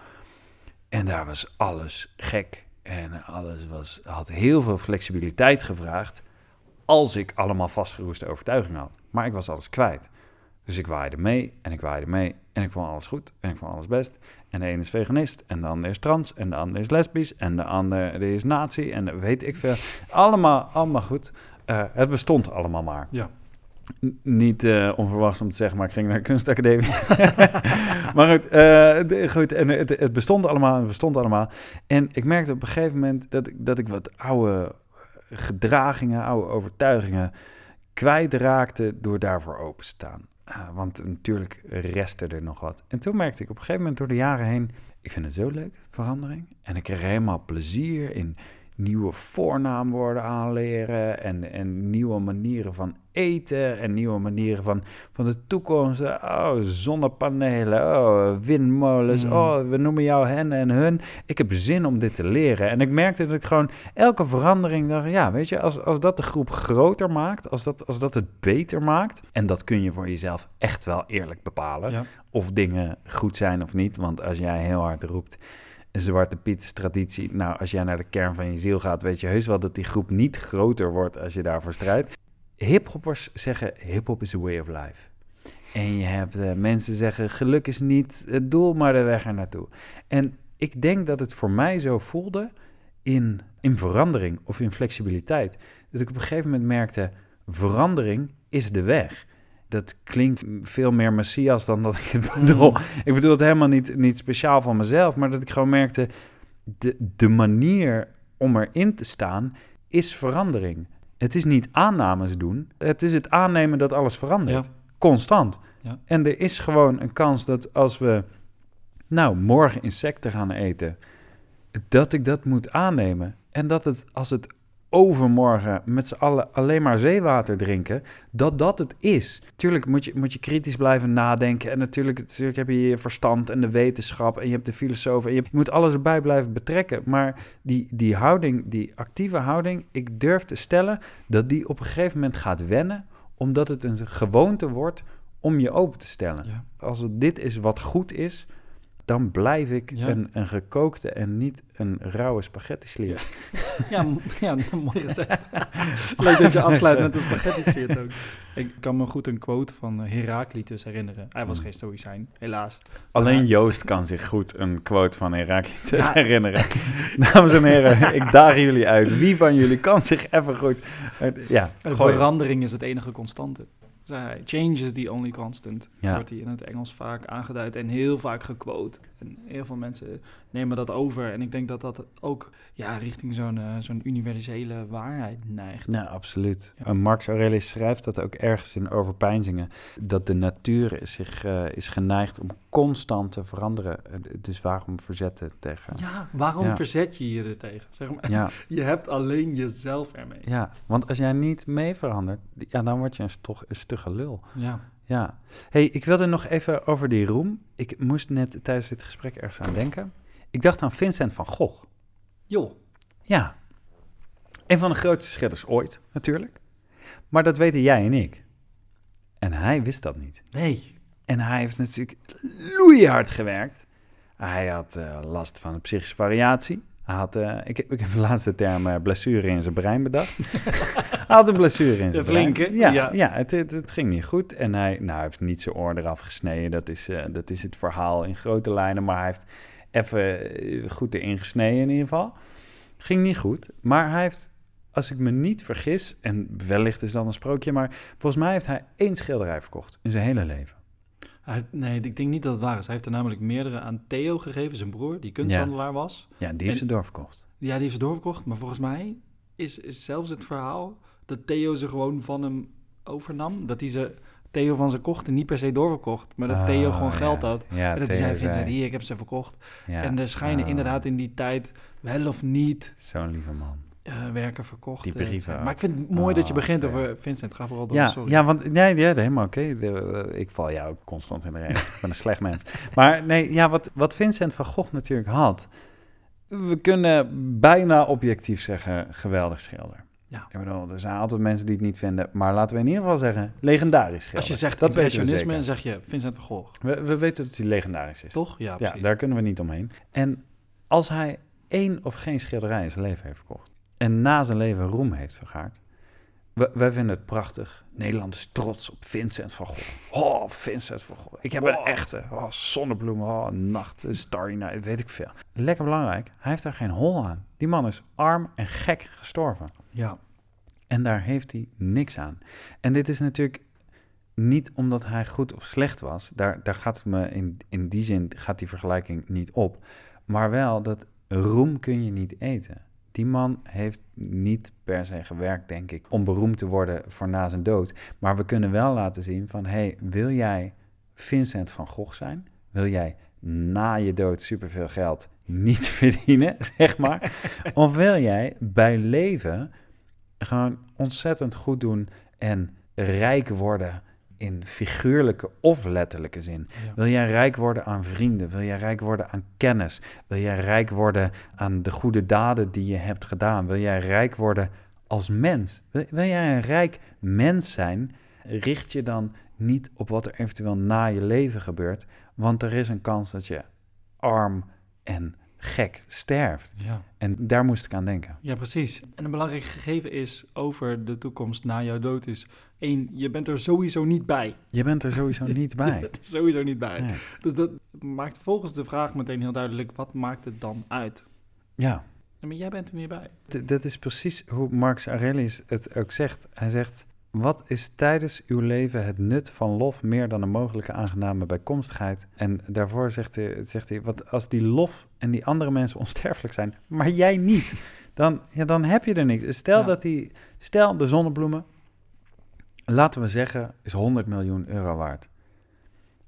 En daar was alles gek en alles was, had heel veel flexibiliteit gevraagd als ik allemaal vastgeroeste overtuigingen had. Maar ik was alles kwijt. Dus ik waaide mee en ik waaide mee en ik vond alles goed en ik vond alles best. En de ene is veganist en de ander is trans en de ander is lesbisch en de ander die is nazi en weet ik veel. Allemaal, allemaal goed. Eh, het bestond allemaal maar. Ja. N- niet eh, onverwachts om te zeggen, maar ik ging naar de kunstacademie. maar goed, eh, goed en het, het bestond allemaal, het bestond allemaal. En ik merkte op een gegeven moment dat ik, dat ik wat oude gedragingen, oude overtuigingen kwijtraakte door daarvoor open te staan. Ah, want natuurlijk restte er nog wat. En toen merkte ik op een gegeven moment door de jaren heen, ik vind het zo leuk, verandering. En ik kreeg helemaal plezier in nieuwe voornaamwoorden aanleren en, en nieuwe manieren van eten en nieuwe manieren van, van de toekomst. Oh, zonnepanelen, oh, windmolens, Mm. oh, we noemen jou hen en hun. Ik heb zin om dit te leren. En ik merkte dat ik gewoon elke verandering dacht, ja, weet je, als, als dat de groep groter maakt, als dat, als dat het beter maakt, en dat kun je voor jezelf echt wel eerlijk bepalen, Ja. of dingen goed zijn of niet. Want als jij heel hard roept, Zwarte Piet traditie. Nou, als jij naar de kern van je ziel gaat, weet je heus wel dat die groep niet groter wordt als je daarvoor strijdt. Hiphoppers zeggen, hiphop is a way of life. En je hebt eh, mensen zeggen, geluk is niet het doel, maar de weg er naartoe. En ik denk dat het voor mij zo voelde in, in verandering of in flexibiliteit. Dat ik op een gegeven moment merkte, verandering is de weg. Dat klinkt veel meer Messias dan dat ik het bedoel. Mm. Ik bedoel het helemaal niet, niet speciaal van mezelf, maar dat ik gewoon merkte, de, de manier om erin te staan is verandering. Het is niet aannames doen, het is het aannemen dat alles verandert. Ja. Constant. Ja. En er is gewoon een kans dat als we, nou, morgen insecten gaan eten, dat ik dat moet aannemen. En dat het, als het overmorgen met z'n allen alleen maar zeewater drinken, dat dat het is. Tuurlijk moet je, moet je kritisch blijven nadenken. En natuurlijk, natuurlijk heb je je verstand en de wetenschap en je hebt de filosoof. En je, je moet alles erbij blijven betrekken. Maar die, die houding, die actieve houding, ik durf te stellen dat die op een gegeven moment gaat wennen, omdat het een gewoonte wordt om je open te stellen. Ja. Als het dit is wat goed is, dan blijf ik Ja. een, een gekookte en niet een rauwe spaghetti slier. Ja, m- ja mooi gezegd. Leuk dat je afsluit met een spaghetti sliert ook. Ik kan me goed een quote van eh, Heraclitus herinneren. Hij was Mm. geen stoïcijn, helaas. Alleen Ja. Joost kan zich goed een quote van Heraclitus Ja. herinneren. Dames en heren, ik daag jullie uit. Wie van jullie kan zich even goed... uit- Ja, verandering is het enige constante. Zei hij, change is the only constant. Ja. Wordt hij in het Engels vaak aangeduid en heel vaak gequote. En heel veel mensen nemen dat over. En ik denk dat dat ook ja, richting zo'n eh, zo'n universele waarheid neigt. Ja, absoluut. Ja. En Marx Aurelius schrijft dat ook ergens in Overpeinzingen. Dat de natuur zich eh, is geneigd om constant te veranderen. Eh, Dus waarom verzetten tegen... Ja, waarom Ja. verzet je je er tegen? Zeg maar, Ja, Je hebt alleen jezelf ermee. ja, want als jij niet mee verandert, ja, dan word je een, toch, een stugge lul. Ja. Ja. hey, ik wilde nog even over die roem. Ik moest net tijdens dit gesprek ergens aan denken. Ik dacht aan Vincent van Gogh. Joh. Ja. Een van de grootste schilders ooit, natuurlijk. Maar dat weten jij en ik. En hij wist dat niet. Nee. En hij heeft natuurlijk loeihard gewerkt. Hij had eh, last van een psychische variatie. Hij had, eh, ik, ik heb de laatste term eh, blessure in zijn brein bedacht. hij had een blessure in zijn De brein. flinke, Ja, ja. ja. het, het, het ging niet goed. En hij, nou, hij heeft niet zijn oor eraf gesneden. Dat is, eh, dat is het verhaal in grote lijnen. Maar hij heeft even goed erin gesneden in ieder geval. Ging niet goed. Maar hij heeft, als ik me niet vergis... en wellicht is dat een sprookje... maar volgens mij heeft hij één schilderij verkocht in zijn hele leven. Hij nee, ik denk niet dat het waar is. Hij heeft er namelijk meerdere aan Theo gegeven, zijn broer, die kunsthandelaar was. Ja, die heeft En- ze doorverkocht. Ja, die heeft ze doorverkocht. Maar volgens mij is, is zelfs het verhaal dat Theo ze gewoon van hem overnam. Dat hij ze, Theo van ze kocht en niet per se doorverkocht. Maar dat Theo Oh, gewoon ja. geld had. Ja, en dat Theo hij zei, zei- hier, ik heb ze verkocht. ja. En er schijnen Oh, inderdaad in die tijd wel of niet Zo'n lieve man. Eh, werken verkocht. Die eh, brieven. Maar ik vind het mooi dat je begint over Vincent. Ga vooral door, Ja, sorry. ja, want nee, ja, helemaal oké. De- Ik val jou ook constant in de reden. ik ben een slecht mens. Maar nee, ja, wat, wat Vincent van Gogh natuurlijk had... We kunnen bijna objectief zeggen, geweldig schilder. Ja. Ik bedoel, er zijn altijd mensen die het niet vinden. Maar laten we in ieder geval zeggen, legendarisch schilder. Als je zegt dat impressionisme, zeg je Vincent van Gogh. We, we weten dat hij legendarisch is. Toch? Ja, Ja, precies. daar kunnen we niet omheen. En als hij één of geen schilderij in zijn leven heeft verkocht... en na zijn leven roem heeft vergaard... we- wij vinden het prachtig. Nederland is trots op Vincent van Gogh. Oh, Vincent van Gogh. Ik heb een echte. Oh, zonnebloemen, oh, nacht, starry night, weet ik veel. Lekker belangrijk, hij heeft daar geen hol aan. Die man is arm en gek gestorven. Ja. En daar heeft hij niks aan. En dit is natuurlijk niet omdat hij goed of slecht was. Daar, daar gaat het me in, in die zin gaat die vergelijking niet op. Maar wel dat roem kun je niet eten. Die man heeft niet per se gewerkt, denk ik, om beroemd te worden voor na zijn dood. Maar we kunnen wel laten zien van, hey, wil jij Vincent van Gogh zijn? Wil jij na je dood superveel geld niet verdienen, zeg maar? of wil jij bij leven gewoon ontzettend goed doen en rijk worden in figuurlijke of letterlijke zin. Ja. Wil jij rijk worden aan vrienden? Wil jij rijk worden aan kennis? Wil jij rijk worden aan de goede daden die je hebt gedaan? Wil jij rijk worden als mens? Wil, wil jij een rijk mens zijn? Richt je dan niet op wat er eventueel na je leven gebeurt, want er is een kans dat je arm en gek sterft. Ja. En daar moest ik aan denken. ja, precies. En een belangrijk gegeven is over de toekomst na jouw dood is... je bent er sowieso niet bij. Je bent er sowieso niet Je bij. bent er sowieso niet bij. Nee. Dus dat maakt volgens de vraag meteen heel duidelijk... wat maakt het dan uit? Ja, Ja, Maar jij bent er niet bij. D- dat is precies hoe Marcus Aurelius het ook zegt. Hij zegt, wat is tijdens uw leven het nut van lof meer dan een mogelijke aangename bijkomstigheid? En daarvoor zegt hij, zegt hij wat als die lof en die andere mensen onsterfelijk zijn, maar jij niet, dan, ja, dan heb je er niks. Stel Ja. dat die, stel de zonnebloemen, laten we zeggen, is 100 miljoen euro waard.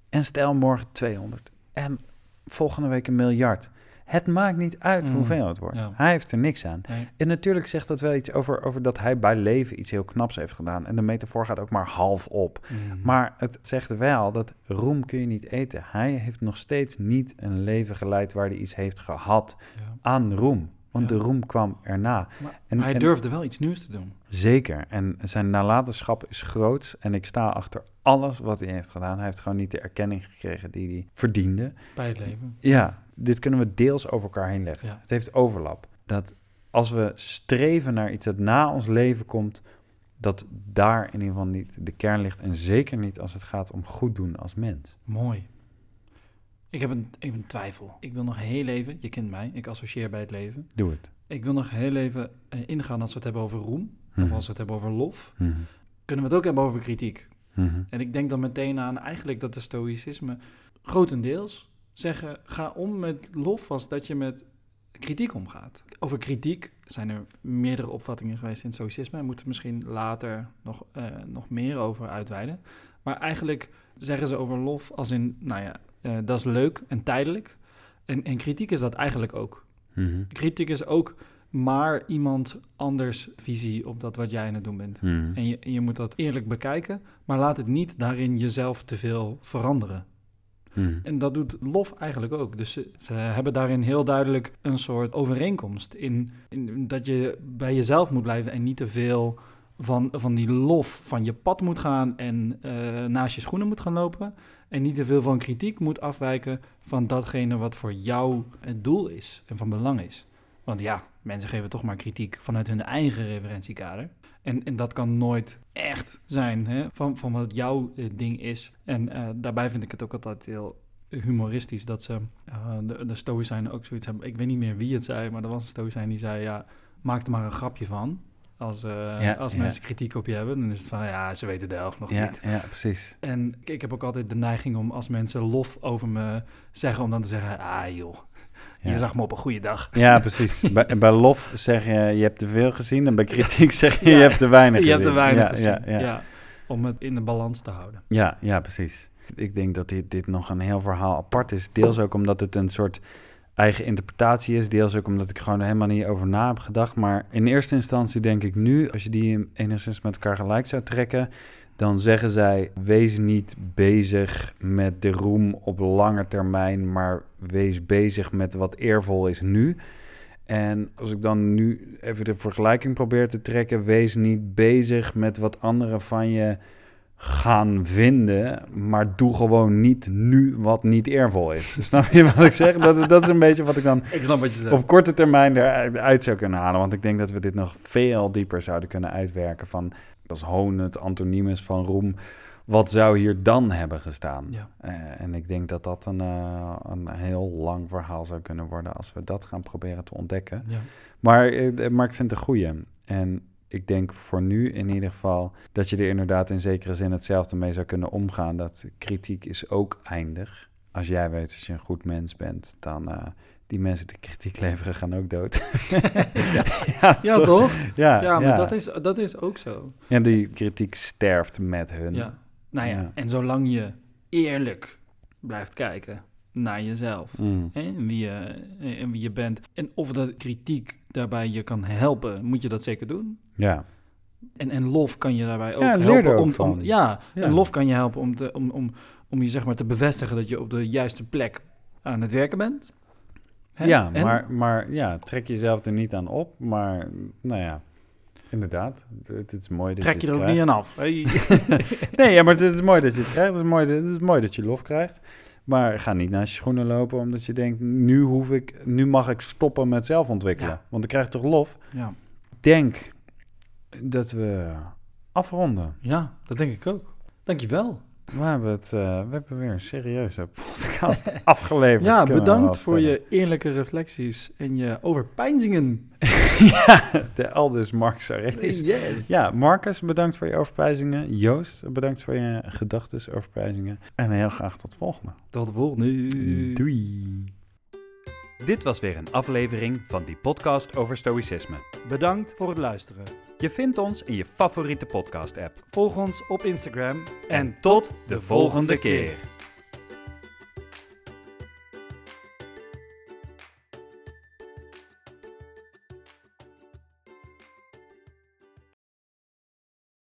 En stel morgen 200 en volgende week een miljard. Het maakt niet uit Mm, hoeveel het wordt. ja. Hij heeft er niks aan. Nee. En natuurlijk zegt dat wel iets over, over dat hij bij leven iets heel knaps heeft gedaan. En de metafoor gaat ook maar half op. Mm. Maar het zegt wel dat roem kun je niet eten. Hij heeft nog steeds niet een leven geleid waar hij iets heeft gehad Ja. aan roem. Want Ja. de roem kwam erna. Maar En- hij en- durfde wel iets nieuws te doen. Zeker. En zijn nalatenschap is groots. En ik sta achter alles wat hij heeft gedaan. Hij heeft gewoon niet de erkenning gekregen die hij verdiende. Bij het leven. Ja, dit kunnen we deels over elkaar heen leggen. Ja. Het heeft overlap. Dat als we streven naar iets dat na ons leven komt, dat daar in ieder geval niet de kern ligt. En zeker niet als het gaat om goed doen als mens. Mooi. Ik heb een, ik heb een twijfel. Ik wil nog heel even, je kent mij, ik associeer bij het leven. Doe het. Ik wil nog heel even eh, ingaan als we het hebben over roem. Of Mhm. als we het hebben over lof. Mhm. Kunnen we het ook hebben over kritiek. Mhm. En ik denk dan meteen aan eigenlijk dat de stoïcisme grotendeels zeggen... ga om met lof als dat je met kritiek omgaat. Over kritiek zijn er meerdere opvattingen geweest in het stoïcisme. Daar moeten we misschien later nog, eh, nog meer over uitweiden. Maar eigenlijk zeggen ze over lof als in... nou ja, eh, dat is leuk en tijdelijk. En, en kritiek is dat eigenlijk ook. Mhm. Kritiek is ook maar iemand anders visie op dat wat jij aan het doen bent. Mhm. En je, en je moet dat eerlijk bekijken, maar laat het niet daarin jezelf te veel veranderen. Mhm. En dat doet lof eigenlijk ook. Dus ze, ze hebben daarin heel duidelijk een soort overeenkomst in, in dat je bij jezelf moet blijven en niet te veel van, van die lof van je pad moet gaan en eh, naast je schoenen moet gaan lopen. En niet te veel van kritiek moet afwijken van datgene wat voor jou het doel is en van belang is. Want ja, mensen geven toch maar kritiek vanuit hun eigen referentiekader. En, en dat kan nooit echt zijn hè, van, van wat jouw eh, ding is. En eh, daarbij vind ik het ook altijd heel humoristisch dat ze, uh, de, de ook zoiets hebben. Ik weet niet meer wie het zei, maar er was een Stoïcijn die zei, ja, maak er maar een grapje van. Als, uh, Ja, als ja. mensen kritiek op je hebben, dan is het van, ja, ze weten de helft nog Ja, niet. ja, precies. En ik- ik heb ook altijd de neiging om als mensen lof over me zeggen, om dan te zeggen, ah joh, je zag me op een goede dag. Ja, precies. bij, bij lof zeg je, je hebt te veel gezien. En bij kritiek zeg je, je hebt te weinig Je gezien. hebt er weinig ja, gezien. Ja, ja. Ja, om het in de balans te houden. Ja, ja, precies. Ik denk dat dit, dit nog een heel verhaal apart is. Deels ook omdat het een soort eigen interpretatie is. Deels ook omdat ik gewoon er helemaal niet over na heb gedacht. Maar in eerste instantie denk ik nu, als je die enigszins met elkaar gelijk zou trekken... dan zeggen zij, wees niet bezig met de roem op lange termijn... maar wees bezig met wat eervol is nu... En als ik dan nu even de vergelijking probeer te trekken, wees niet bezig met wat anderen van je gaan vinden, maar doe gewoon niet nu wat niet eervol is. Snap je wat ik zeg? Dat, dat is een beetje wat ik dan Ik snap wat je zegt. op korte termijn eruit zou kunnen halen. Want ik denk dat we dit nog veel dieper zouden kunnen uitwerken van als hoon het antoniem is van roem. Wat zou hier dan hebben gestaan? Ja. Eh, en ik denk dat dat een, eh, een heel lang verhaal zou kunnen worden als we dat gaan proberen te ontdekken. Ja. Maar, eh, maar ik vind het een goeie. En ik denk voor nu in ieder geval dat je er inderdaad in zekere zin hetzelfde mee zou kunnen omgaan. Dat kritiek is ook eindig. Als jij weet dat je een goed mens bent, dan uh, die mensen die kritiek leveren gaan ook dood. ja, ja, toch? Ja, Ja, maar. Dat, is, dat is ook zo. En die kritiek sterft met hun. Ja. Nou ja, en zolang je eerlijk blijft kijken naar jezelf Mm. en, wie je, en wie je bent. En of dat kritiek daarbij je kan helpen, moet je dat zeker doen. Ja. En, en lof kan je daarbij ook Ja, helpen ook om, van. om ja, Ja. en lof kan je helpen om, te, om, om, om je zeg maar te bevestigen dat je op de juiste plek aan het werken bent. Hè? Ja, En- maar, maar ja, trek jezelf er niet aan op. Maar nou ja, inderdaad. Het, het is mooi dat trek je je er ook niet aan af. Nee, ja, maar het is mooi dat je het krijgt. Het is mooi, het is mooi dat je lof krijgt. Maar ga niet naast je schoenen lopen omdat je denkt... nu, hoef ik, nu mag ik stoppen met zelf ontwikkelen. Ja. Want dan krijg je toch lof? ja. Denk dat we afronden. ja, dat denk ik ook. Dankjewel. We hebben, het, eh, we hebben weer een serieuze podcast afgeleverd. Ja, bedankt voor je eerlijke reflecties en je overpeinzingen. ja, de Aldus Marcus Aurelius. Yes. Ja, Marcus, bedankt voor je overpijzingen. Joost, bedankt voor je gedachten, overpijzingen. En heel graag tot de volgende. Tot de volgende. Doei. Dit was weer een aflevering van die podcast over stoïcisme. Bedankt voor het luisteren. Je vindt ons in je favoriete podcast-app. Volg ons op Instagram En tot de volgende keer.